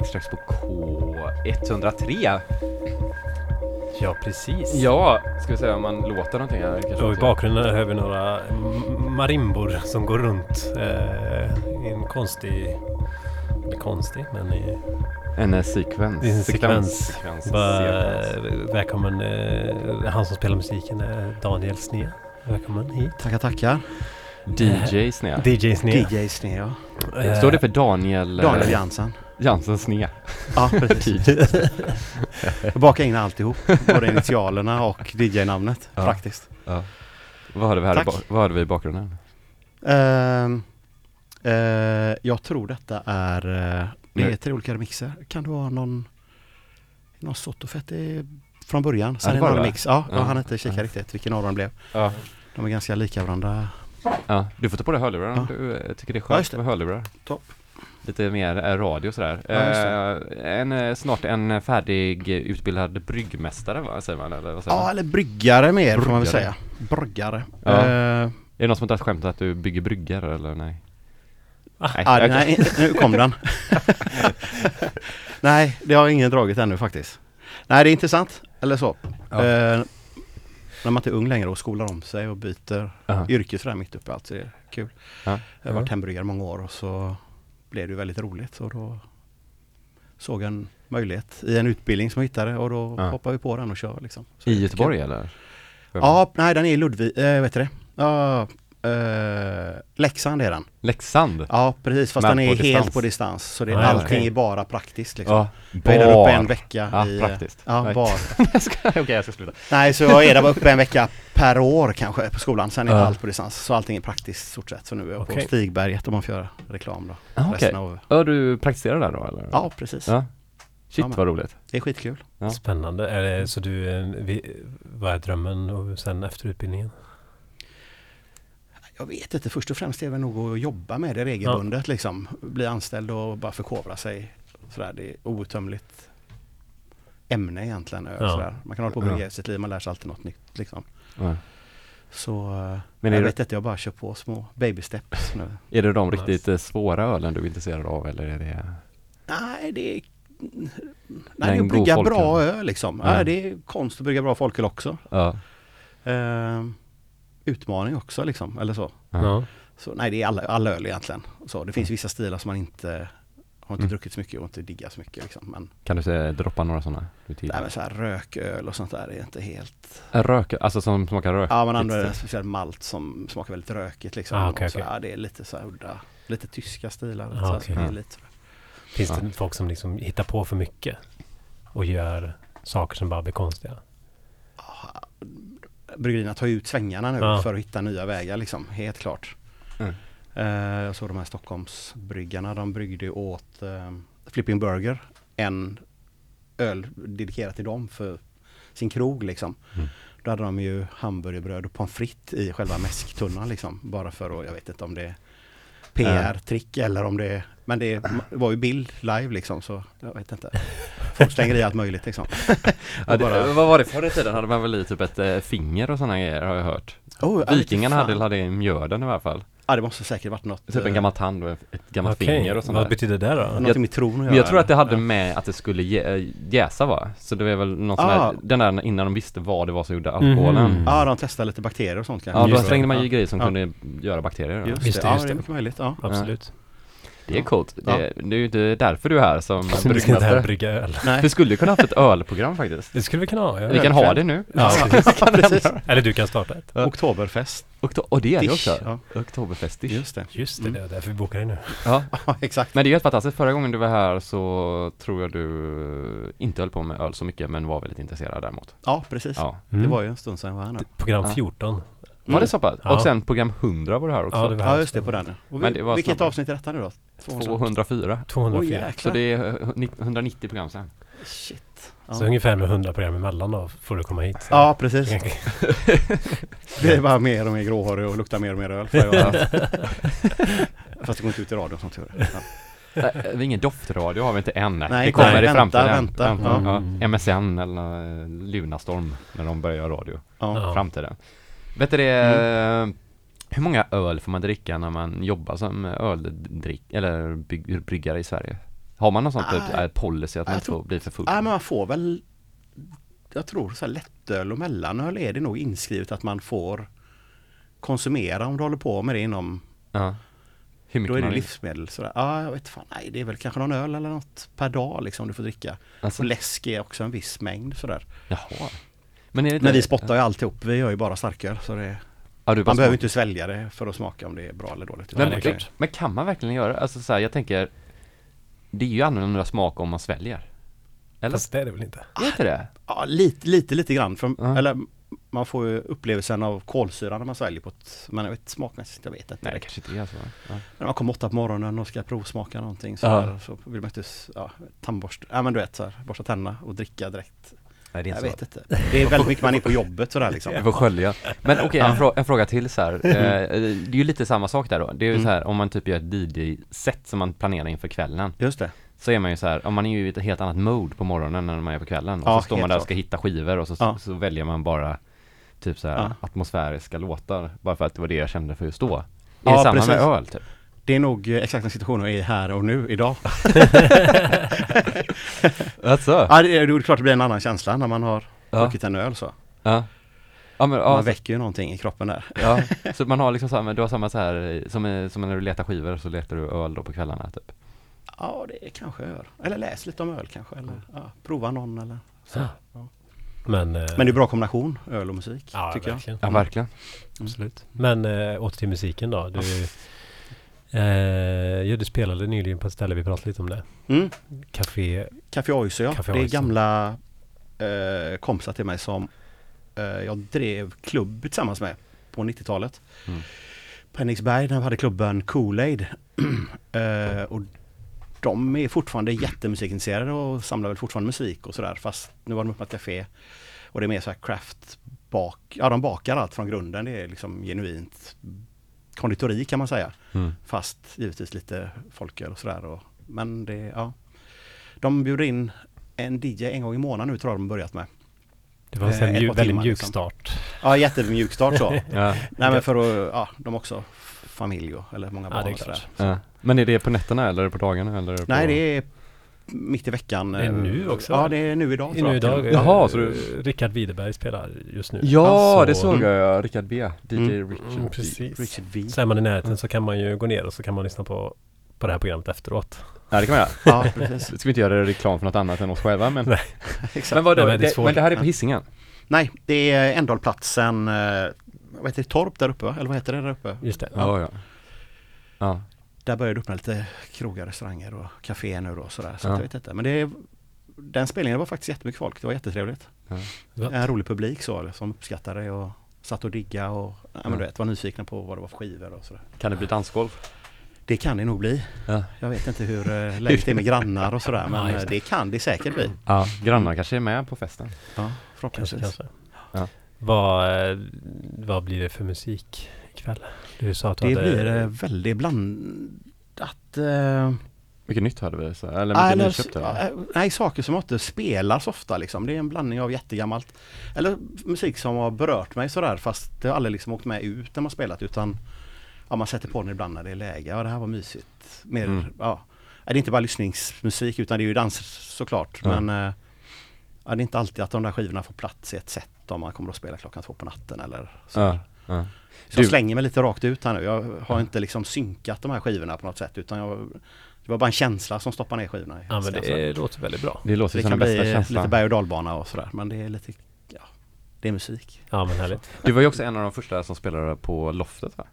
Extrax på K103. Ja, precis. Ja, ska vi se om man låter någonting här? Kanske Och i bakgrunden hör vi några marimbor som går runt eh, i en konstig... Eller konstig, men i, En eh, sekvens. i en sekvens. sekvens. Bara, sekvens. eh, välkommen, eh, han som spelar musiken är Daniel Snea. Välkommen hit. Tackar, tackar. DJ Snea. DJ Snea. DJ Snea. Eh, Står det för Daniel, eh, Daniel Jansen. Jansen Snea? Ja, precis. Jag bakar in alltihop. Både initialerna och DJ-namnet. Ja. Praktiskt. Ja. Vad hade vi här ba- vad hade vi i bakgrunden? Ehm, eh, jag tror detta är... eh, det är tre olika remixer. Kan det vara någon... Någon Sotofett i- från början? Ja, Sen det var det va? remix. Ja, Ja. jag hann inte kika Ja. riktigt vilken av dem blev. Ja. De är ganska lika varandra. ja. Du får ta på dig hörlurar om Ja. du eh, tycker det är Ja, skönt det. med hörlurar. Topp. Lite mer eh, radio sådär. Ja, Eh, en, eh, snart en färdig utbildad bryggmästare va, säger man? Eller vad säger Ja, man? eller bryggare mer får man väl Bryggare. säga. Bryggare. Ja. Eh, Är det någon som har skämt att du bygger brygger eller nej? Ah, Ja, jag- nej, nu kom den. nej, det har ingen dragit ännu faktiskt. Nej, det är intressant. Eller så. Ja. Eh, när man inte är ung längre och skolar om sig och byter Ja. yrke sådär mitt uppe i allt. Så det är kul. Ja. Jag har varit hembryggare många år och så blev det väldigt roligt. Och då såg jag en möjlighet i en utbildning som jag hittade och då Ja. hoppar vi på den och kör liksom. Så I Göteborg eller? Ja, nej den är i Ludvig, äh, vet du det? Ja, eh, Leksand är den. Leksand? Ja precis, fast Men den är på helt distans. på distans. Så det, Ja, ja, allting okej. är bara praktiskt liksom. Ja, Jag är där uppe en bar. vecka Ja, i... praktiskt. Ja, Nej. bar. Okej, jag ska sluta. Nej, så jag är där uppe en vecka per år kanske på skolan. Sen är Ja. allt på distans. Så allting är praktiskt stort sett. Så nu är jag Okej. på Stigberget om man får göra reklam då. Ah, okej. Resten av... Du praktiserar där då eller? Ja, precis. Ja. Shit Ja, vad roligt. Det är skitkul. Ja. Spännande. Är det, så du, eh, vi, vad är drömmen och sen efter utbildningen? Jag vet inte, först och främst är det nog att jobba med det regelbundet liksom. Bli anställd och bara förkovra sig. Sådär, det är outtömligt ämne egentligen. öl, Ja. Sådär. Man kan hålla på och Ja. sitt liv, man lär sig alltid något nytt liksom. Ja. Så eh, Men jag det- vet inte, jag bara kör på små baby steps nu. Är det de riktigt eh, svåra ölen du är intresserad av eller är det? Nej, det är... Nej, det är att brygga bra öl liksom. Ja. Nej, det är konst att brygga bra folköl också. Ja. Eh, utmaning också liksom, eller så. Ja. Så nej, det är alla, alla öl egentligen. Så det finns vissa stilar som man inte har inte Mm. druckit så mycket och inte diggar så mycket liksom. Men, Kan du säga, droppa några sådana? Nej, men så här rököl och sånt där är inte helt... Rök, alltså som smakar rök? Ja, man använder en Lite- speciell malt som smakar väldigt rökigt liksom. Ah, så, okej. ja, det är lite så här udda, lite tyska stilar. Ah, så här, okej. som är lite, Finns Ja. det folk som liksom hittar på för mycket och gör saker som bara blir konstiga? Bryggerierna tar ut svängarna nu Ja. för att hitta nya vägar liksom, helt klart. Mm. Eh, jag såg de här Stockholmsbryggarna, de bryggde åt eh, Flipping Burger en öl dedikerat till dem för sin krog liksom. Mm. Då hade de ju hamburgerbröd och pommes frites i själva mäsktunnan liksom. Bara för att, jag vet inte om det är PR-trick eller om det är, men det var ju bild live liksom så jag vet inte. Folk slänger i allt möjligt liksom. Ja, det, bara- Vad var det förr i tiden? Hade man väl i typ ett eh, finger och sådana grejer har jag hört. Oh, Vikingarna hade, i mjöden i alla fall. Ja det måste säkert varit något. Typ en eh, gammal tand och ett gammalt Okej, finger och sånt Vad där. betyder det då? Något med tron att göra. jag tror att det hade Ja. med att det skulle äh, jäsa va? Så det var väl någon sån Ah. där, den där innan de visste vad det var som gjorde alkoholen. Mhm. Ja, de testade lite bakterier och sånt kanske. Ja, då Just slängde man ju Ja. grejer som Ja. kunde göra bakterier. då. Just, Just det, det, ja just det är det. mycket möjligt. Ja. Absolut. Det är coolt. Det, Ja. det är ju inte därför du är här som ska här bryggmästare. brygga öl. Nej. Vi skulle kunna haft ett ölprogram faktiskt. Det skulle vi kunna ha. Ja. Vi kan ha det nu. Ja, precis. precis. Eller du kan starta ett. Oktoberfest. Okto- och det är det också. Ja, Oktoberfestish. just det. Just det, Mm. det är därför vi bokar in nu. Ja. Exakt. Men det är helt fantastiskt. Förra gången du var här så tror jag du inte höll på med öl så mycket men var väldigt intresserad däremot. Ja, precis. Ja. Mm. Det var ju en stund sedan jag var här nu. Program Ja. 14. Var det så pass? Ja. Och sen program 100 var du här också. Ja, det var Ja, här just det, också. på den. Och Men vi, det var vilket snabbare. avsnitt är detta nu då? 204. 204. Oj, jäklar. Så det är eh, ni- 190 program sen. Shit. Så Ja. ungefär med 100 program emellan då får du komma hit. ja, precis. Det är bara mer och mer gråhårig och luktar mer och mer öl. Fast det går inte ut i radion som tur är. Ja. Vi har ingen doftradio har vi inte än. Nej, det kommer nej, i vänta, framtiden. vänta. Ja. Ja. Ja. MSN eller eh, Lunarstorm när de börjar göra radio. Ja. Framtiden. Vet du det, Mm. hur många öl får man dricka när man jobbar som öldrick eller bygg, bryggare i Sverige? Har man någon sån typ Nej. äh, policy att man inte får bli för full? Nej men man får väl Jag tror så här lättöl och mellanöl är det nog inskrivet att man får konsumera om du håller på med det inom Ja. Hur mycket Då är det livsmedel sådär. Ja jag vet fan, nej det är väl kanske någon öl eller något per dag liksom du får dricka. Alltså, Och läsk är också en viss mängd sådär. jaha. Men är det Men vi spottar ju alltihop, vi gör ju bara starköl så det Ja, Man behöver inte svälja det för att smaka om det är bra eller dåligt. Men, men, men kan man verkligen göra Alltså så här, jag tänker Det är ju annorlunda smak om man sväljer Eller? Fast det är det väl inte? Är inte det? Ja, lite, lite, lite grann. För, Ja. Eller man får ju upplevelsen av kolsyra när man sväljer på ett, men jag vet smakmässigt, jag vet inte. Nej det kanske inte är så ja. När man kommer åtta på morgonen och ska provsmaka någonting så, Ja. här, så vill man inte, ja, tandborsta, ja men du vet så här, borsta tänderna och dricka direkt. Nej det är Jag inte vet så inte. Det är väldigt mycket man är på jobbet sådär liksom. Du får skölja Men okej, en, frå- en fråga till så här. Eh, Det är ju lite samma sak där då Det är ju Mm. så här om man typ gör ett DJ-set som man planerar inför kvällen Just det. Så är man ju så här, om man är ju i ett helt annat mode på morgonen än man är på kvällen Och Ja, så står man helt där och klart. ska hitta skivor och så, Ja. så väljer man bara Typ så här Ja. atmosfäriska låtar Bara för att det var det jag kände för just då Är Ja, det samma precis. med öl typ? Det är nog eh, exakt den situationen vi är här och nu idag. Alltså? Ja, det är, det är klart det blir en annan känsla när man har Ja, druckit en öl så. ja Ja men Man så, väcker ju någonting i kroppen där. ja, så man har liksom samma, du har samma så här som, eh, som när du letar skivor så letar du öl då på kvällarna typ Ja, det kanske jag gör. Eller läs lite om öl kanske. Eller ja, prova någon eller så. Ja. Men, eh, Men det är bra kombination, öl och musik, ja, tycker jag. verkligen. Ja verkligen Absolut. Men äh, åter till musiken då. Du, eh, ja, du spelade nyligen på ett ställe, vi pratade lite om det. Mm. Café. Café Oiso ja. Café det är Oiso. gamla eh, kompisar till mig som eh, jag drev klubb tillsammans med på 90-talet. Mm. På Henriksberg vi hade klubben Kool-Aid. eh, och de är fortfarande jättemusikintresserade och samlar väl fortfarande musik och sådär. Fast nu var de ett café. Och det är mer så här craft bak. Ja de bakar allt från grunden. Det är liksom genuint konditori kan man säga. mm. Fast givetvis lite folköl och sådär. Och, men det, ja. De bjuder in en DJ en gång i månaden nu tror jag de börjat med. Det var en Eh, par väldigt timmar, mjuk liksom. start. Ja, jättemjuk start så. ja. Nej men för att, ja, de också familj och, eller många Ja, barn är och sådär. klart. ja Men är det på nätterna eller på dagarna eller? På... Nej det är mitt i veckan. Det är eh, nu också, Ja det är nu idag. tror Nu jag. idag. eh, Jaha, så du- Rickard Widerberg spelar just nu. Ja, Så- det såg jag ja, Rickard B, DJ Mm. Richard Mm, B. precis. Richard V. Så är man i närheten så kan man ju gå ner och så kan man lyssna på, på det här programmet efteråt. Ja det kan man göra Ja precis. Ska vi inte göra reklam för något annat än oss själva men Nej. Exakt. Men vadå, Nej, men det är men det här är på Hisingen? Nej det är Ändalplatsen, eh, vad heter det, Torp där uppe va? Eller vad heter det där uppe? Just det. Ja, ja Ja, Där börjar det öppna lite krogar, restauranger och kaféer nu då och sådär. Så Ja. att jag vet inte. Men det den spelningen var faktiskt jättemycket folk. Det var jättetrevligt. Ja. En rolig publik så som uppskattade det och satt och digga och ja, men du vet, var nyfikna på vad det var för skivor och sådär. kan det bli dansgolv? Det kan det nog bli. Ja, Jag vet inte hur eh, läget är med grannar och sådär men Ja, eh, det. det kan det säkert bli. ja grannar kanske är med på festen? Ja, Kanske, förhoppningsvis. kanske. Ja. Vad, eh, vad blir det för musik ikväll? Du sa att du Det hade... blir eh, väldigt blandat. Eh, Mycket nytt hörde vi, så, eller mycket eller, nyköpt eller? ja, nej, saker som inte spelas ofta liksom. Det är en blandning av jättegammalt Eller musik som har berört mig sådär fast det har aldrig liksom åkt med ut när man spelat utan Ja man sätter på den ibland när det är läge. Ja det här var mysigt. Mer, Mm. ja. Det är inte bara lyssningsmusik utan det är ju dans såklart. Ja. Men eh, ja, det är inte alltid att de där skivorna får plats i ett set om man kommer att spela klockan två på natten eller så. Ja, ja. Så jag Du- slänger mig lite rakt ut här nu. Jag har inte liksom synkat de här skivorna på något sätt utan jag, det var bara en känsla som stoppar ner skivorna. Ja men det låter väldigt bra. Det låter Det som kan den bästa bli känslan lite berg och dalbana och sådär men det är lite, ja, det är musik. Ja men härligt. Du var ju också en av de första som spelade på loftet va?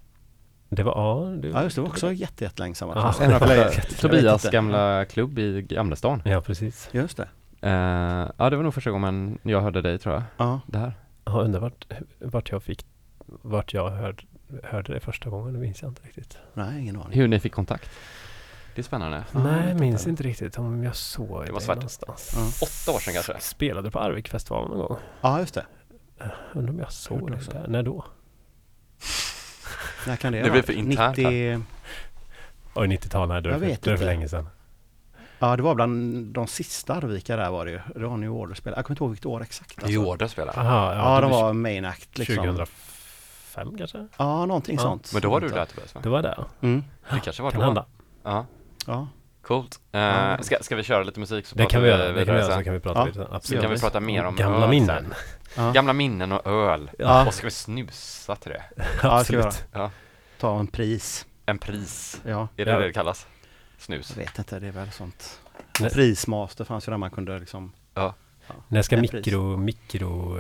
Det var, ja, det, Ja just det, var också jätte, jättelänge sedan. Ja, jag Tobias gamla klubb i Gamlestan Ja precis. Just det. Eh, Ja det var nog första gången jag hörde dig tror jag, Ja. det här Jag undrar vart, vart jag fick, vart jag hörde, hörde det första gången, det minns jag inte riktigt. Nej, ingen aning. Hur ni fick kontakt Det är spännande Ja, Nej, jag minns inte. riktigt om jag såg Det var det svart. någonstans. Ja. Åtta år sedan kanske? Spelade på Arvikfestivalen någon gång. Ja just det. Undrar om jag såg det också. där. När då? När kan det Det vara? blir för internt 90, Oj, 90-talet. Nej, då är Jag det för, är det för inte. länge sedan. Ja det var bland de sista Arvika där var det ju. Ronny Order spelade. Jag kommer inte ihåg vilket år exakt. alltså. Jorda spelade Aha, Ja, det de var main act liksom. 2005 kanske? Ja någonting Ja, sånt. Men då var du där Tobias va? Det var där. Mm. Det kanske var Kan då? hända. Ja, Ja. Coolt. Ja. ska, ska vi köra lite musik så Det kan vi göra, det kan vi göra sen? så kan vi prata Ja. lite. Så Absolut. kan vi prata mer om Gamla öl minnen. Ja. Gamla minnen och öl. Ja. Och ska vi snusa till det? Ja, ska Absolut. Ta en pris. En pris. Ja, Är det Ja. det det kallas? Snus. jag vet inte, det är väl sånt. Nej. Prismaster fanns ju där man kunde liksom När ska En pris. mikro, mikro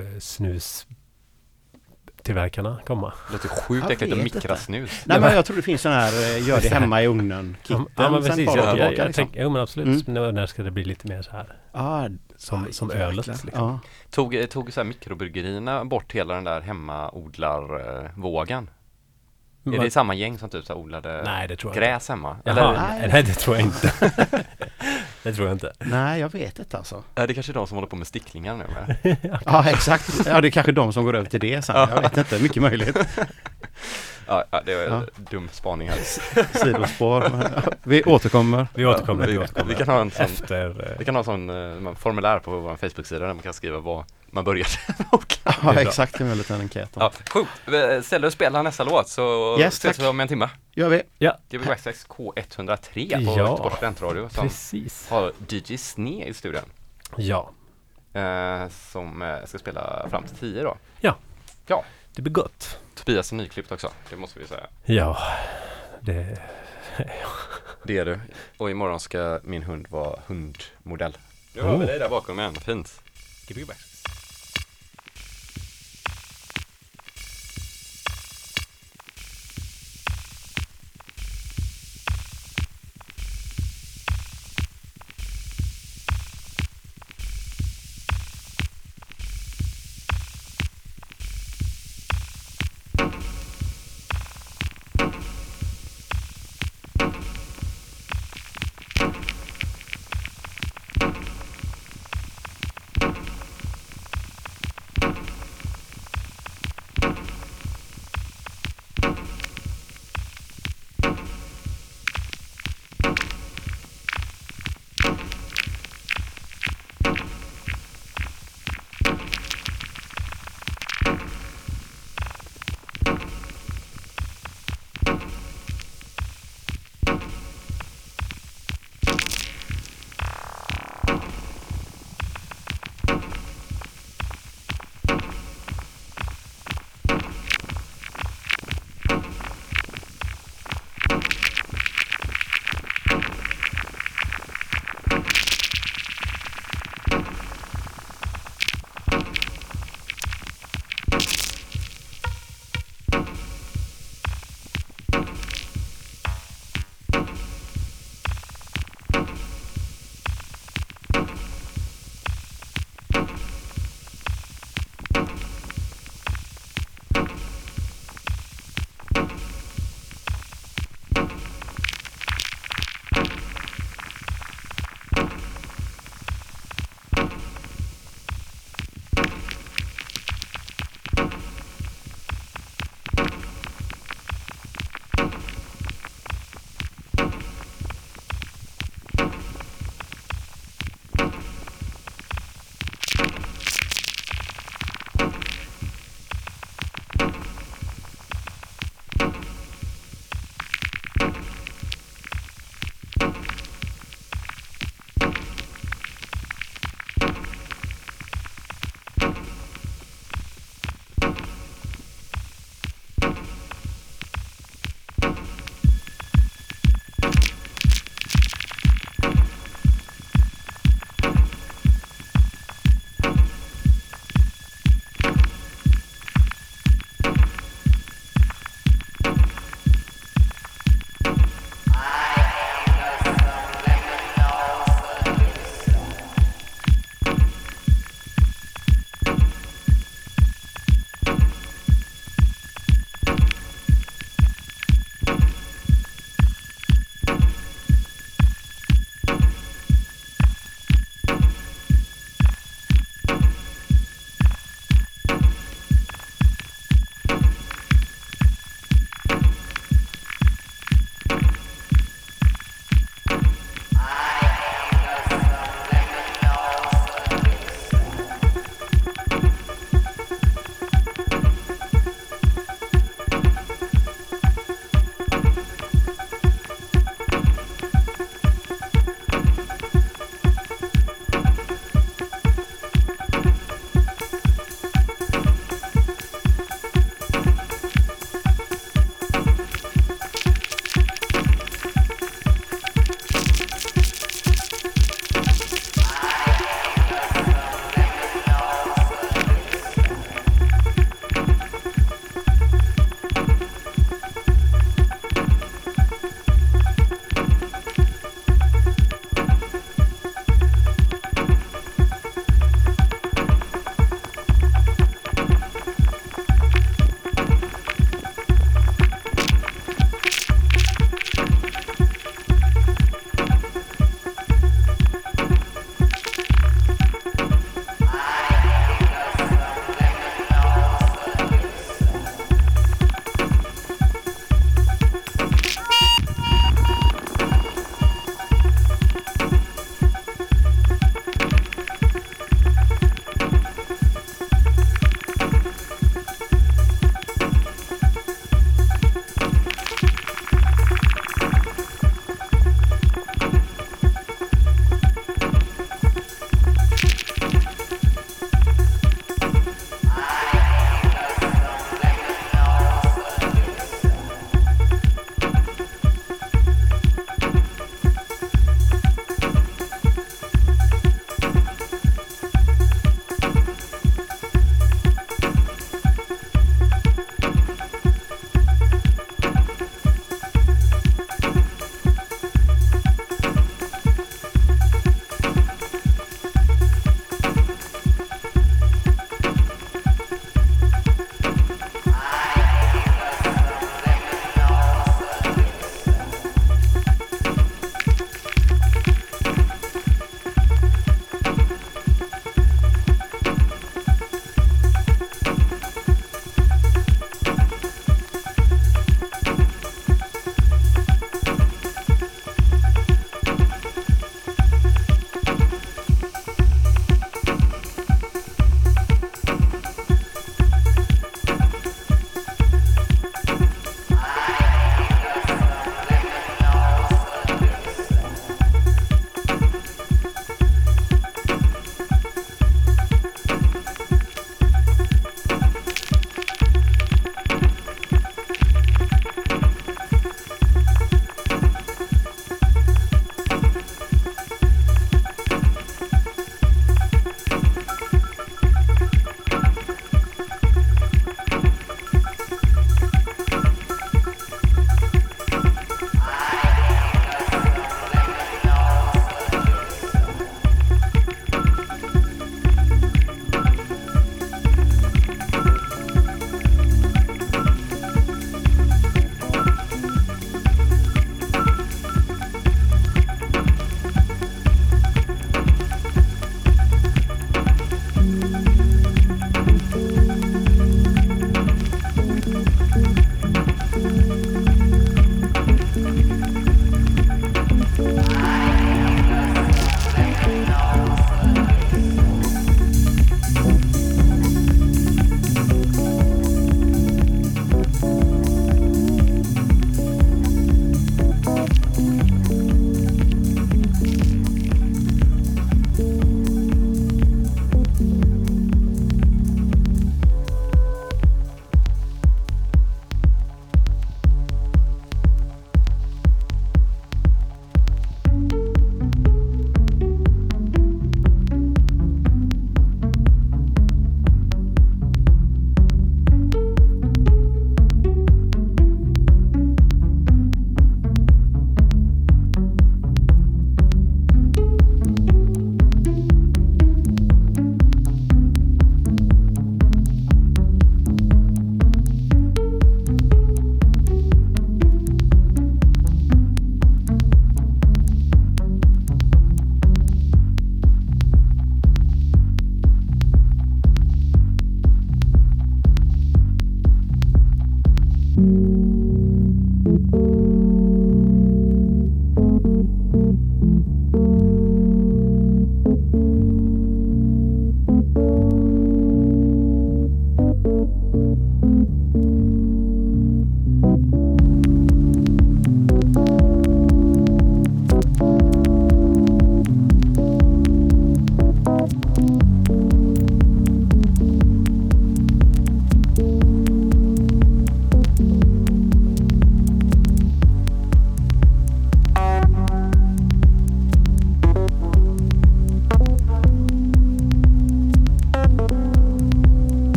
eh, snus tillverkarna komma? Det låter sjukt Jag äckligt att mikra inte. snus. Nej men jag tror det finns sån här eh, gör det hemma i ugnen kitten Ja, men precis. Jag, jag, tillbaka jag liksom. tänk, jo men absolut. Mm. När, ska det bli lite mer så här? Ah, Som, aj, som ölet liksom. Ja. Tog, tog så här mikrobryggerierna bort hela den där hemmaodlarvågen? Är det samma gäng som typ så odlade Nej det tror jag gräs hemma? Jaha, Eller, Nej. nej det tror jag inte. det tror jag inte. Nej, jag vet inte alltså. är det kanske de som håller på med sticklingar nu med? Ja, exakt. Ja, det är kanske de som går över till det sen. Jag vet inte, mycket möjligt. Ja, ja det var en Ja. dum spaning här. Sidospår. Vi återkommer. Vi återkommer. Vi, Vi återkommer. vi kan ha en sån, Efter... eh, vi kan ha en sån eh, formulär på vår Facebook-sida där man kan skriva vad man började. Ja, exakt. En väldigt enkät. Ja, sjukt. Eh, Ställ dig och spela nästa låt så Yes, ses vi om en timme. Gör vi. Gbg Waxxax K103 på Ja. Göteborgs studentradio som Precis. har DJ Sne i studion. Ja. Eh, som eh, ska spela fram till 10 då. Det blir gott. Tobias är nyklippt också, det måste vi säga. Ja. Det... Det är du. Och imorgon ska min hund vara hundmodell. Nu Oh. har vi dig där bakom igen, fint. Gbg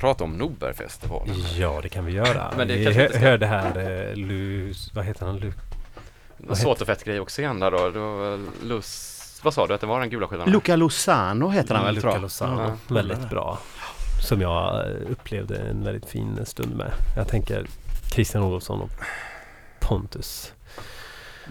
prata om Norbergfestivalen. Ja, det kan vi göra. Men det vi kanske hö- inte ska- hörde här, eh, Lus, vad heter han? Lu, Svårt och fett grej också igen där då. då Lus, vad sa du att det var den gula skivan? Luca Lozano heter han väl Luca tror jag. Lozano. Ja. Väldigt bra. Som jag eh, upplevde en väldigt fin stund med. Jag tänker Christian Olofsson och Pontus.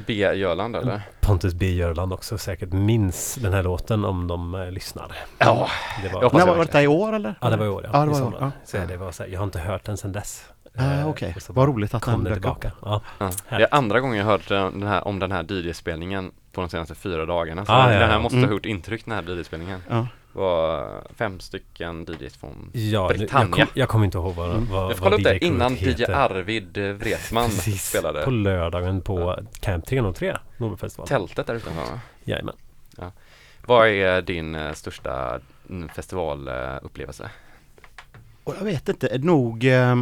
B. Göland eller? Pontus B. Görland också säkert minns den här låten om de eh, lyssnar. Ja, Det jag var, hoppas När jag var verkligen. detta i år eller? ja, det var i år. Ja, Ja, det var i år, ja. Så det var så här, jag har inte hört den sedan dess. Ah, Eh, Okej, så vad roligt att det dök upp. tillbaka. Ja. Ja. Det är andra gången jag hört den här, om den här DJ-spelningen på de senaste fyra dagarna. Så Ah, den ja, här ja. måste Mm. ha gjort intryck den här DJ-spelningen. Ja. Var fem stycken DJs från Ja, nu- jag, Britannia. kom, jag kommer inte ihåg vad, Mm. vad, Jag får vad kolla upp det innan DJ. Arvid eh, Wretman Precis, spelade. på lördagen på Camp 303, Nobelfestivalen. Tältet där utanför va? Jajamän. Vad är din eh, största mm, festivalupplevelse? Och jag vet inte, nog... Eh,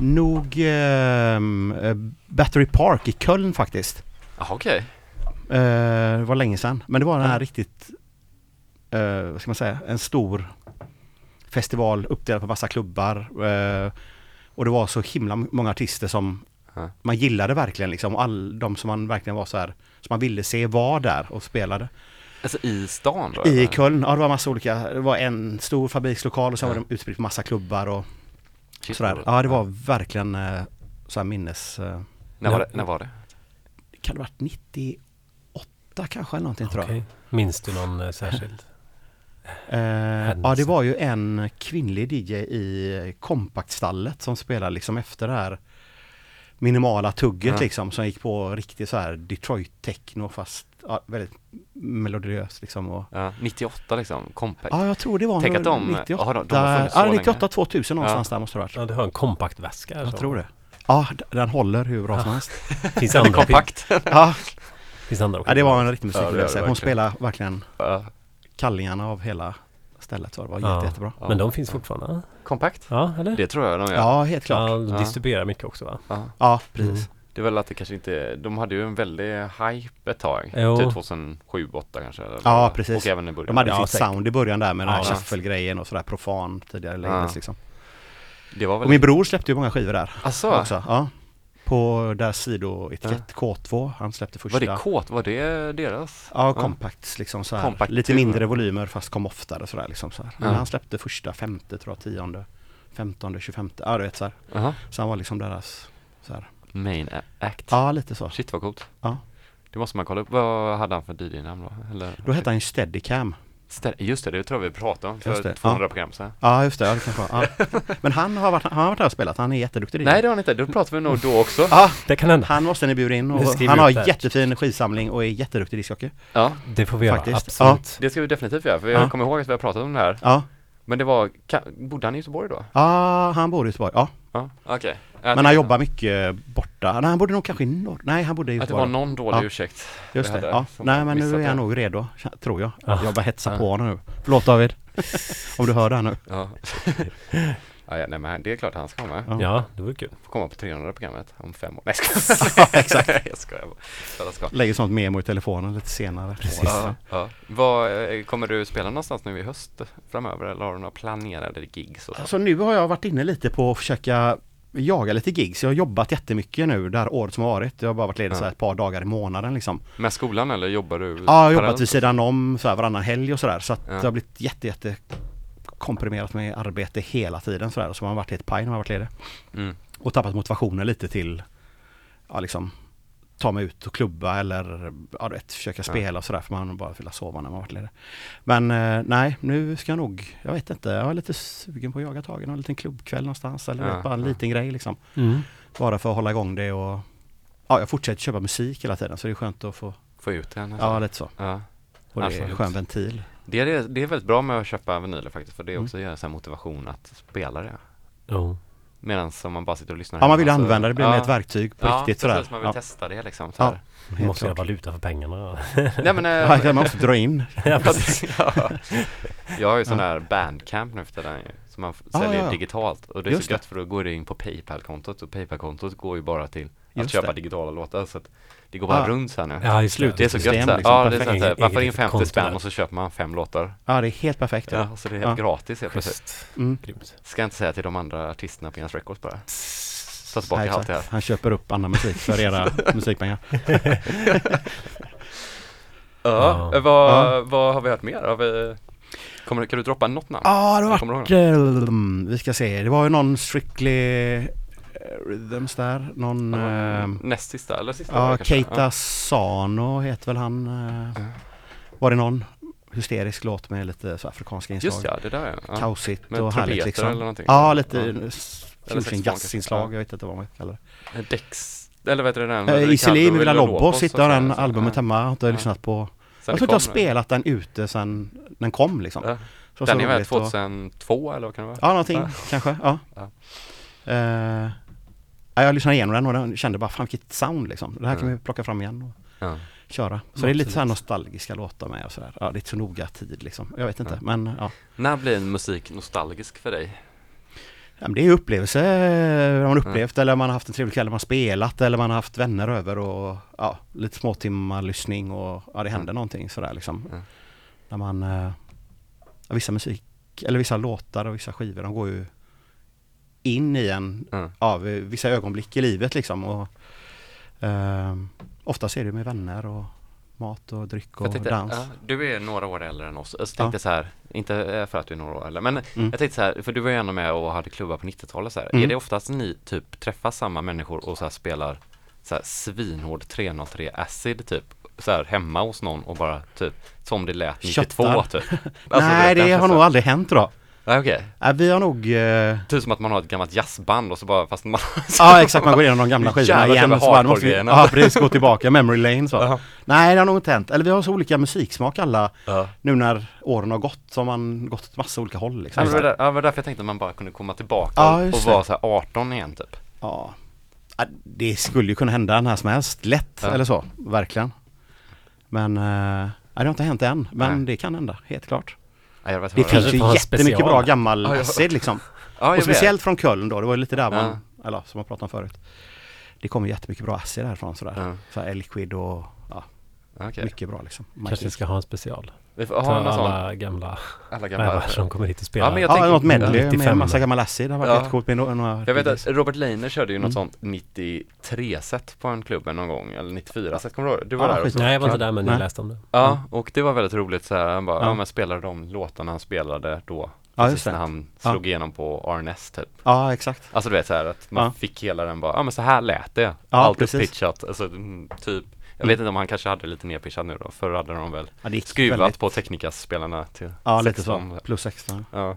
nog eh, eh, Battery Park i Köln faktiskt. Jaha okej. Eh, det var länge sedan. Men det var den här Ja. riktigt, eh, vad ska man säga, en stor festival uppdelad på massa klubbar. Eh, och det var så himla många artister som Ja. man gillade verkligen liksom. Och all de som man verkligen var så här, som man ville se var där och spelade. Alltså i stan då? I eller? Köln, ja det var massa olika, det var en stor fabrikslokal och sen Ja. var de utspritt på massa klubbar och Shit, sådär. Ja det var verkligen eh, så här minnes... Eh, När var det? När var det? kan det ha varit 98 kanske eller någonting tror jag. Minns du någon eh, särskild? Eh, ja det var ju en kvinnlig DJ i kompaktstallet som spelade liksom efter det här minimala tugget Ja. liksom som gick på riktigt så här Detroit techno fast ja, väldigt melodiöst liksom. Och, Ja, 98 liksom, Compact. ja jag tror det var Tänk att de- 98. ja, de- de så ja, länge. 98 2000 någonstans där måste det ha varit. Ja, du har en kompakt väska. Jag tror det. Ja, den håller hur bra som helst. Finns andra, kompakt. Ja, finns andra också. ja det var en riktig Ja, musikupplevelse. Hon spelade verkligen Ja, kallingarna av hela stället så det var Ja. jätte, jättebra. ja. Men de finns fortfarande? Kompakt? Ja, eller? Det tror jag de gör. Ja, helt klart. Ja, de Ja. distribuerar mycket också va? Ja. Ja, precis. Mm. Det är väl att det kanske inte, de hade ju en väldig hype ett tag. Jo. Typ 2007, 2008 kanske. Eller Ja, precis. Och även i början. De hade Ja, fint säkert. sound i början där med den här Ja. shuffle-grejen och sådär profan tidigare Ja. liksom. Det var väl... Och min bror släppte ju många skivor där Asså, också. Ja. På deras sidoetikett K2, han släppte första. var det kåt? Var det deras? Ja, compacts liksom så här. Compact Lite mindre volymer fast kom oftare sådär liksom så här. Men Ja. han släppte första femte tror jag, tionde, femtonde, tjugofemte, ja du vet så här. Jaha. Så han var liksom deras så här. Main act. Ja, lite så. Shit vad coolt. Ja. Det måste man kolla upp. Vad hade han för DJ-namn då? Eller? Då hette han ju Steadicam. Just det, det tror jag vi pratade om för Just det, 200 program sedan. Ja, just det. Ja, det kanske var. Ja. Men han har varit, han har varit här och spelat. Han är jätteduktig. Nej det har han inte, då pratade vi nog då också. Ja, Det kan hända. han måste ni bjuda in. Och han har jättefin skivsamling och är jätteduktig discjockey. Ja, Det får vi göra, Faktiskt. absolut. det ska vi definitivt göra för Ja. jag kommer ihåg att vi har pratat om det här. Ja. Men det var, bodde han i Göteborg då? ja, han bor i Göteborg. Ja, Ja, okej. Men han jobbar mycket borta. Nej, han bodde nog kanske i norr. Nej, han bodde i Att det var Göteborg. någon dålig Ja. ursäkt. Just det. Ja. Nej, men nu är han nog redo, tror jag. Ja. Jag bara hetsar Ja. på honom nu. Förlåt David. Om du hör det här nu. Ja. ja, ja, nej men det är klart han ska vara med. Ja. Det vore kul. Får komma på 300 programmet om fem år. Nej jag skojar. Ja, exakt. jag skojar bara. Ska. Lägger sånt memo i telefonen lite senare. Precis. Ja, ja. Vad, eh, kommer du spela någonstans nu i höst framöver eller har du några planerade gigs? Och så? Alltså nu har jag varit inne lite på att försöka jaga lite gigs. Jag har jobbat jättemycket nu det här året som har varit. Jag har bara varit ledig Ja. så här ett par dagar i månaden liksom. Med skolan eller jobbar du? Ja, jag har jobbat vid sidan om så här varannan helg och sådär. Så att Ja. det har blivit jätte, jätte komprimerat med arbete hela tiden sådär. Så man har varit helt paj när man har varit ledig. Mm. Och tappat motivationen lite till ja, liksom ta mig ut och klubba eller ja, vet, försöka spela och sådär för man bara velat sova när man varit ledig. Men eh, nej, nu ska jag nog, jag vet inte, jag är lite sugen på att jaga tag i någon liten klubbkväll någonstans eller Ja, vet, bara en ja. liten grej liksom. Mm. Bara för att hålla igång det och ja, jag fortsätter köpa musik hela tiden så det är skönt att få, Få ut den? ja lite så. ja. Och det är en skön ventil. Det, är, det är väldigt bra med att köpa vinyler faktiskt för det är Mm. också ger så här motivation att spela det. Jo. Medan om man bara sitter och lyssnar Ja, man hemma vill så- använda det, det blir ja. mer ett verktyg på ja, riktigt sådär. precis, man vill Ja. testa det liksom. Så Ja. här. Vi måste ha klart. valuta för pengarna. Nej men, Ja, eh, man måste dra in. ja, precis. ja. Jag har ju sån här bandcamp nu för tiden som man Ah, säljer ja, ja. digitalt och det är Just så det. gött för då går det in på Paypal-kontot och Paypal-kontot går ju bara till Just köpa det. digitala låtar så att det går bara Ah. runt så här nu. Ja, just Slut. Det är så gött liksom, Ja, det är så här, man får in Eget 50 konto spänn och så köper man fem låtar. Ja, det är helt perfekt. Ja, Ja. och så det är helt Ja. gratis helt plötsligt. Mm. Ska jag inte säga till de andra artisterna på Jens Records bara. Ta tillbaka Nej, allt det här. Han köper upp annan musik för era musikpengar. Ja, Ja. Vad, Ja. vad har vi hört mer? Har vi, kommer, kan du droppa något namn? Ja, det ihåg eh, vi ska se. Det var ju någon Strictly eh, Rhythms där. Någon... eh, Näst sista eller sista? ja? Keita Sano heter väl han. eh, Var det någon hysterisk låt med lite så afrikanska inslag? Just ja, det där ja. ja. Kaosigt Med och härligt liksom. eller någonting. Ja, lite Ja. jazzinslag. Jag vet inte vad man kallar det. Dex, eller vad heter det den? Eh, Iselin Villa Lobos sitter så- den albumet hemma. Jag har inte lyssnat på. Jag tror inte jag har spelat den ute sen den kom liksom. Så Den är väl roligt och- 2002 eller vad kan det vara? Ja, någonting kanske. Ja. Ja. Ja, jag lyssnade igenom den och den kände bara fan vilket sound liksom. Det här kan vi plocka fram igen och Ja. köra. Så det är lite så här nostalgiska låtar med och sådär. Ja, det är så noga tid liksom. Jag vet inte, men ja. När blir en musik nostalgisk för dig? ja men det är ju upplevelse eh, man har upplevt eller man har haft en trevlig kväll, man har spelat eller man har haft vänner över och ja, lite småtimmar lyssning och ja, det händer Mm. någonting sådär liksom. Mm. När man, eh, ja, vissa musik, eller vissa låtar och vissa skivor, de går ju in i en Ja. ja, vid vissa ögonblick i livet liksom. Och, eh, oftast är det med vänner och mat och dryck och tänkte, dans. ja, du är några år äldre än oss. Jag Ja. tänkte så här, inte för att du är några år äldre, men Mm. jag tänkte så här, för du var ju ändå med och hade klubbar på 90-talet så. Mm. Är det oftast ni typ träffar samma människor och så här spelar så här svinhård 303 acid typ så här hemma hos någon och bara typ som det lät 92 Köttar. typ? Alltså, Nej, du vet, det har nog aldrig hänt då. Nej, okej. Nej, vi har nog... Eh, Typ som att man har ett gammalt jazzband och så bara, fast man ja exakt, man går igenom de gamla skivorna igen. och så bara, måste vi, ja precis, gå tillbaka, memory lane så. Ja. Nej, det har nog inte hänt. Eller vi har så olika musiksmak alla, Ja. nu när åren har gått, så har man gått åt massa olika håll Ja, liksom. men det var där- ja, var därför jag tänkte att man bara kunde komma tillbaka Ja, och vara så här 18 igen typ. Ja. Ja, Det skulle ju kunna hända när som helst, lätt Ja. eller så, verkligen. Men, eh, det har inte hänt än, men Nej. det kan hända, helt klart. Ja, jag vet Det finns ju jättemycket bra gammal Ja, ja. acid liksom. Ja, Och vet. speciellt från Köln då, det var lite där Ja. man, eller som jag pratade om förut. Det kommer jättemycket bra acid därifrån sådär. Ja. Så här Liquid och ja, Okej. mycket bra liksom. Kanske ska ha en special. Vi får ha någon sån, alla gamla alla gamla rävar som kommer hit och spelar. Ja, men jag Ja, tänker- något medley med 95. massa gammal acid. Det har varit Ja. med några, Jag vet att Robert Leiner körde ju något Mm. sånt 93-set på en klubb någon gång, eller 94-set, kommer du ihåg? Du var Ja, där skit. också? Nej, jag var inte Ja. där men jag läste om det. Ja, och det var väldigt roligt så här, han bara, ja, Ja. men spelade de låtarna han spelade då, Ja, precis när han Ja. slog igenom på RNS typ. Ja, exakt. Alltså du vet så här att man Ja. fick hela den bara, ja men så här lät det. Ja, Allt precis. uppitchat, alltså mm, typ. Jag Mm. vet inte om han kanske hade lite nerpitchat nu då, förr hade de väl Ja, skruvat väldigt- på Technicas-spelarna till Ja, lite 16. så. Plus extra. Ja.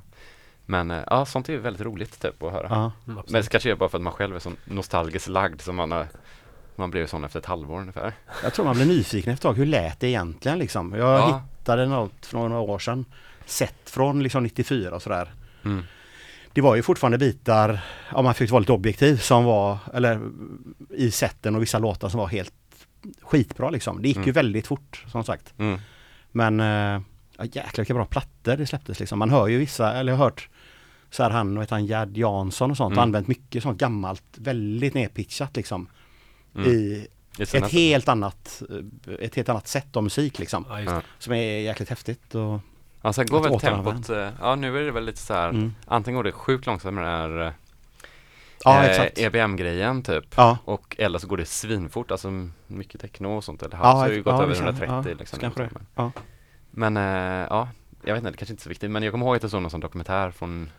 Men eh, ja, sånt är ju väldigt roligt typ att höra. Ja. Mm, Men det kanske är bara för att man själv är så nostalgiskt lagd som man har man blev sån efter ett halvår ungefär. Jag tror man blir nyfiken efter ett tag. Hur lät det egentligen liksom? Jag Ja. hittade något för några år sedan. Sett från liksom 94 och sådär. Mm. Det var ju fortfarande bitar, om man fick vara lite objektiv, som var, eller i sätten och vissa låtar som var helt skitbra liksom. Det gick ju Mm. väldigt fort som sagt. Mm. Men ja, jäklar vilka bra plattor det släpptes liksom. Man hör ju vissa, eller jag har hört så här han, vad heter han, Gerd Jansson och sånt, Mm. har använt mycket sånt gammalt, väldigt nedpitchat liksom. Mm. I ett nästan- helt annat, eh, ett helt annat sätt av musik liksom. Ja. Som är jäkligt häftigt och Ja, sen går väl tempot, eh, ja nu är det väl lite så här, mm. antingen går det sjukt långsamt med den här Ja eh, exakt. EBM-grejen typ. Ja, Och eller så går det svinfort, alltså mycket techno och sånt eller Ja, ja, så har ju gått ja, över det känns- 130 ja, liksom. kanske det. Men, Ja. men eh, ja, jag vet inte, det kanske inte är så viktigt, men jag kommer ihåg att jag såg någon sån dokumentär från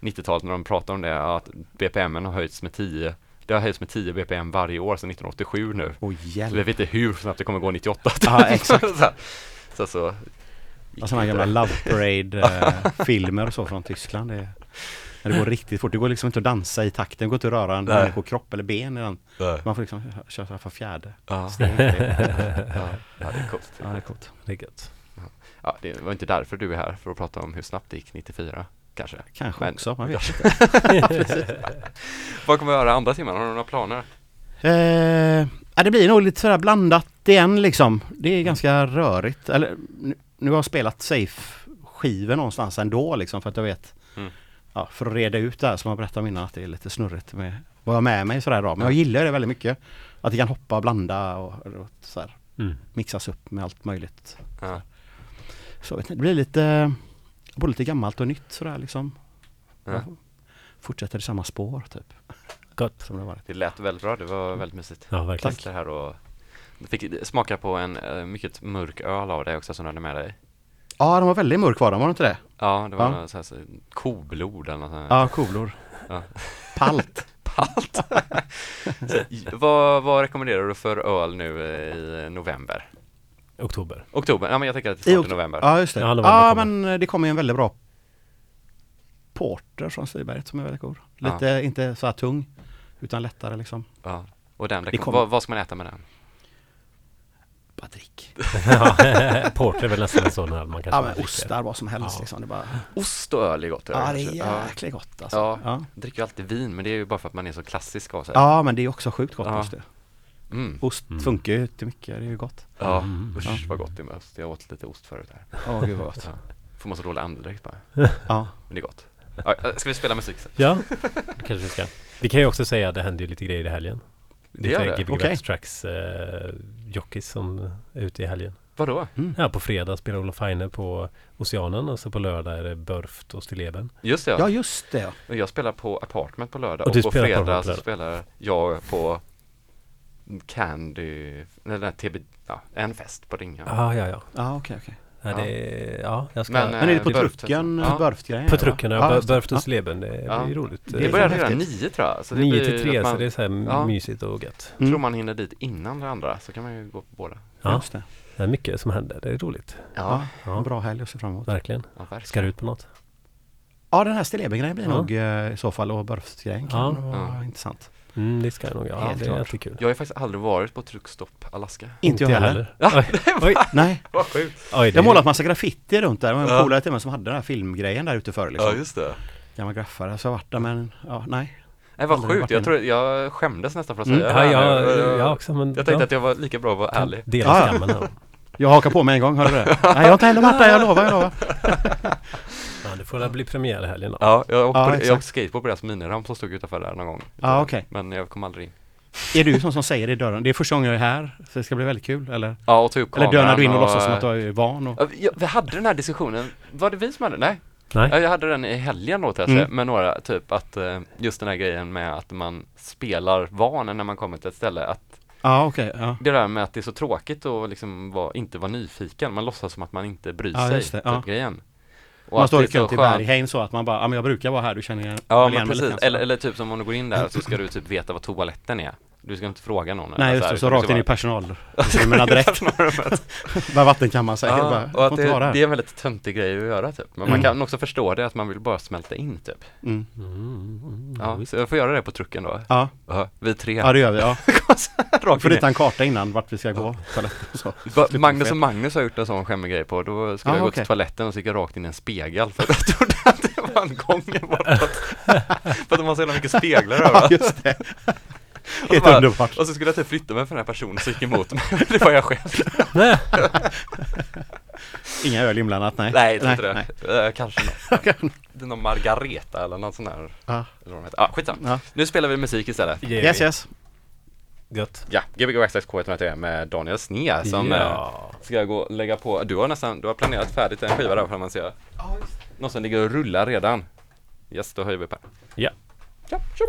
90-talet när de pratade om det, att BPM har höjts med 10 det har höjts med 10 BPM varje år sedan 1987 nu. Så hjälp. vi vet inte hur snabbt det kommer gå 98. Ja, exakt. så, så, så sådana gamla Love Parade-filmer och så från Tyskland. Det, när det går riktigt fort. Det går liksom inte att dansa i takten. Det går inte att röra en Nej. människokropp eller ben i den. Man får liksom köra för fjärde. Ja, ja, ja, det är coolt. Ja, det är coolt. Det är gött. Ja, det var inte därför du är här, för att prata om hur snabbt det gick 94, kanske. Kanske Men- också, man vet inte. Vad kommer vi göra andra timmen? Har du några planer? Eh, ja, det blir nog lite sådär blandat igen liksom. Det är ganska rörigt. Eller, nu, nu har jag spelat safe-skivor någonstans ändå liksom för att jag vet. Mm. Ja, för att reda ut det här som jag berättade om innan att det är lite snurrigt med vad jag har med mig sådär då. Men jag gillar det väldigt mycket. att det kan hoppa och blanda och, och så här, Mm. mixas upp med allt möjligt. Ja. Så vet ni, det blir lite, både lite gammalt och nytt sådär liksom. Ja. Fortsätter i samma spår typ. Gott. Som det varit. Det lät väldigt bra, det var väldigt mysigt. Ja, verkligen. Tack. här och fick smaka på en eh, mycket mörk öl av dig också som du hade med dig. Ja, de var väldigt mörk var de, var de inte det? Ja, det var Ja. så här, så, koblod eller något sånt. Ja, kolor. Ja. Palt. Palt. Vad, vad rekommenderar du för öl nu eh, i november? Oktober. Oktober? Ja men jag tänker att det är snart i november. Ja, just det. Ja, Ja, men eh, det kommer ju en väldigt bra porter från Stiberget som är väldigt god. Lite, inte så här tung, utan lättare liksom. Ja. Och den, Det vad, vad ska man äta med den? Drick. Ja, Porter är väl nästan en sån öl man kanske Ja, men dricker. ostar, vad som helst Ja. liksom. Det är bara, Ost och öl är gott. ja, det är Ja. jäkligt gott alltså. Ja. Ja. Jag dricker ju alltid vin, men det är ju bara för att man är så klassisk av sig. ja, men det är också sjukt gott Ja. just det. Mm. Ost Mm. funkar ju till mycket, det är ju gott. Ja, Mm. usch vad gott det är med ost. Jag åt lite ost förut här. Åh gud vad gott. Ja. Får man så dålig andedräkt bara. Ja. Men det är gott. Ja, äh, ska vi spela musik sen? Ja, det kanske vi ska. Vi kan ju också säga att det händer ju lite grejer i helgen. Det gör det? Okej. Backtracks eh, jockeys som är ute i helgen. Vadå? Mm. Ja, på fredag spelar Olof Heine på Oceanen och så på lördag är det Burft och Stilleben. Just det, ja, ja. just det. Och Jag spelar på Apartment på lördag Och och, på på fredag Apartment så på spelar jag på Candy, eller TB, ja, en fest på Ringa. Ah, ja, ja. Ja, okej, okej. Ja, det, ja jag ska... Men, Men är det på Eh, Burft, trucken, ja. Burft-grejen? på trucken, ja. Ja, och Ja. Stilleben, det Ja. blir roligt. Det är börjar redan nio tror jag. Så det 9 blir till 3 att man, så det är så här Ja. mysigt och gött. Mm. tror man hinner dit innan det andra så kan man ju gå på båda. Ja, Just det. det är mycket som händer. Det är roligt. Ja, Ja. en bra helg att se fram emot. Verkligen. Ja, verkligen. Ska du ut på något? Ja, den här Stilleben-grejen blir Ja. nog eh, i så fall och Burft-grejen kan Ja. vara Ja. intressant. Mm, det ska jag nog. Ja, Helt det är klart. alltid kul. Jag har ju faktiskt aldrig varit på Truckstopp Alaska. Inte jag heller. Ja, Oj, Nej, Vad sjukt. oj, jag har målat massa graffiti runt där. Det var en Ja. polare till mig som hade den här filmgrejen där ute förr liksom. just det. Gammal graffare. Så jag varit där men, ja, nej. Nej vad sjukt, jag, tror, jag skämdes nästan för att Mm. säga Ja, det här jag, jag, jag, också men... jag tänkte ja, att jag var lika bra att vara ärlig. Dela Ja, ja. skammen här. Jag hakar på med en gång, hörde du det? Nej, jag har inte heller varit där, jag lovar, jag lovar. Det får väl bli premiär i helgen då. Ja, jag åkte, Ja, på, jag exakt. åkte skateboard på deras miniramp som stod utanför där någon gång. Ja, okej. Men jag kom aldrig in. Är du sån som säger det i dörren? Det är första gången jag är här, så det ska bli väldigt kul, eller? Ja, och ta upp Eller dörnar du in och och låtsas som att du är van och... Ja, vi- hade den här diskussionen, var det vi som hade den? Nej, Nej? Ja, jag hade den i helgen då säga, Mm. med några, typ att eh, just den här grejen med att man spelar van när man kommer till ett ställe, att Ja, okej, ja. det där med att det är så tråkigt att liksom vara, inte vara nyfiken, man låtsas som att man inte bryr Ja, sig, just det, typ ja. grejen. Och Man står i kön till skönt- Berghain så att man bara, ja men jag brukar vara här, du känner igen Ja men precis, eller, eller typ som om du går in där så ska du typ veta vad toaletten är Du ska inte fråga någon Nej just det, så utan rakt in i bara- personalrummen direkt. Personalrummet. Bara vattenkammaren säger Ja, bara, och att det, här. det är en väldigt töntig grej att göra typ Men man Mm. kan också förstå det, att man vill bara smälta in typ Mm. Ja, så jag får göra det på trucken då Ja, Ja, Vi tre ja det gör vi, ja. Rakt Får i- rita en karta innan vart vi ska gå. så. Magnus och Magnus har gjort en sån skämmig grej på, då skulle Ah, jag gå okej. till toaletten och så gick jag rakt in i en spegel för jag trodde att det var en gång för att de har så jävla mycket speglar Ja, överallt. just det. Och så, Helt bara, underbart. och så skulle jag typ flytta mig för den här personen som gick emot mig. det var jag själv. Nej. Inga öl inblandat, nej. Nej, jag tror inte nej. det. Eh, kanske något. Det är någon Margareta eller någon sån här. Ja. Eller vad de heter. Ah, skitsamma. Ja. Nu spelar vi musik istället. Ger Yes, yes. Gött. Ja, Gbg Access K103 med Daniel Snea som eh, ja. ska jag gå och lägga på. Du har nästan, du har planerat färdigt en skiva där får man säga. Någon som ligger och rullar redan. Yes, då höjer vi här. Ja. Ja, kör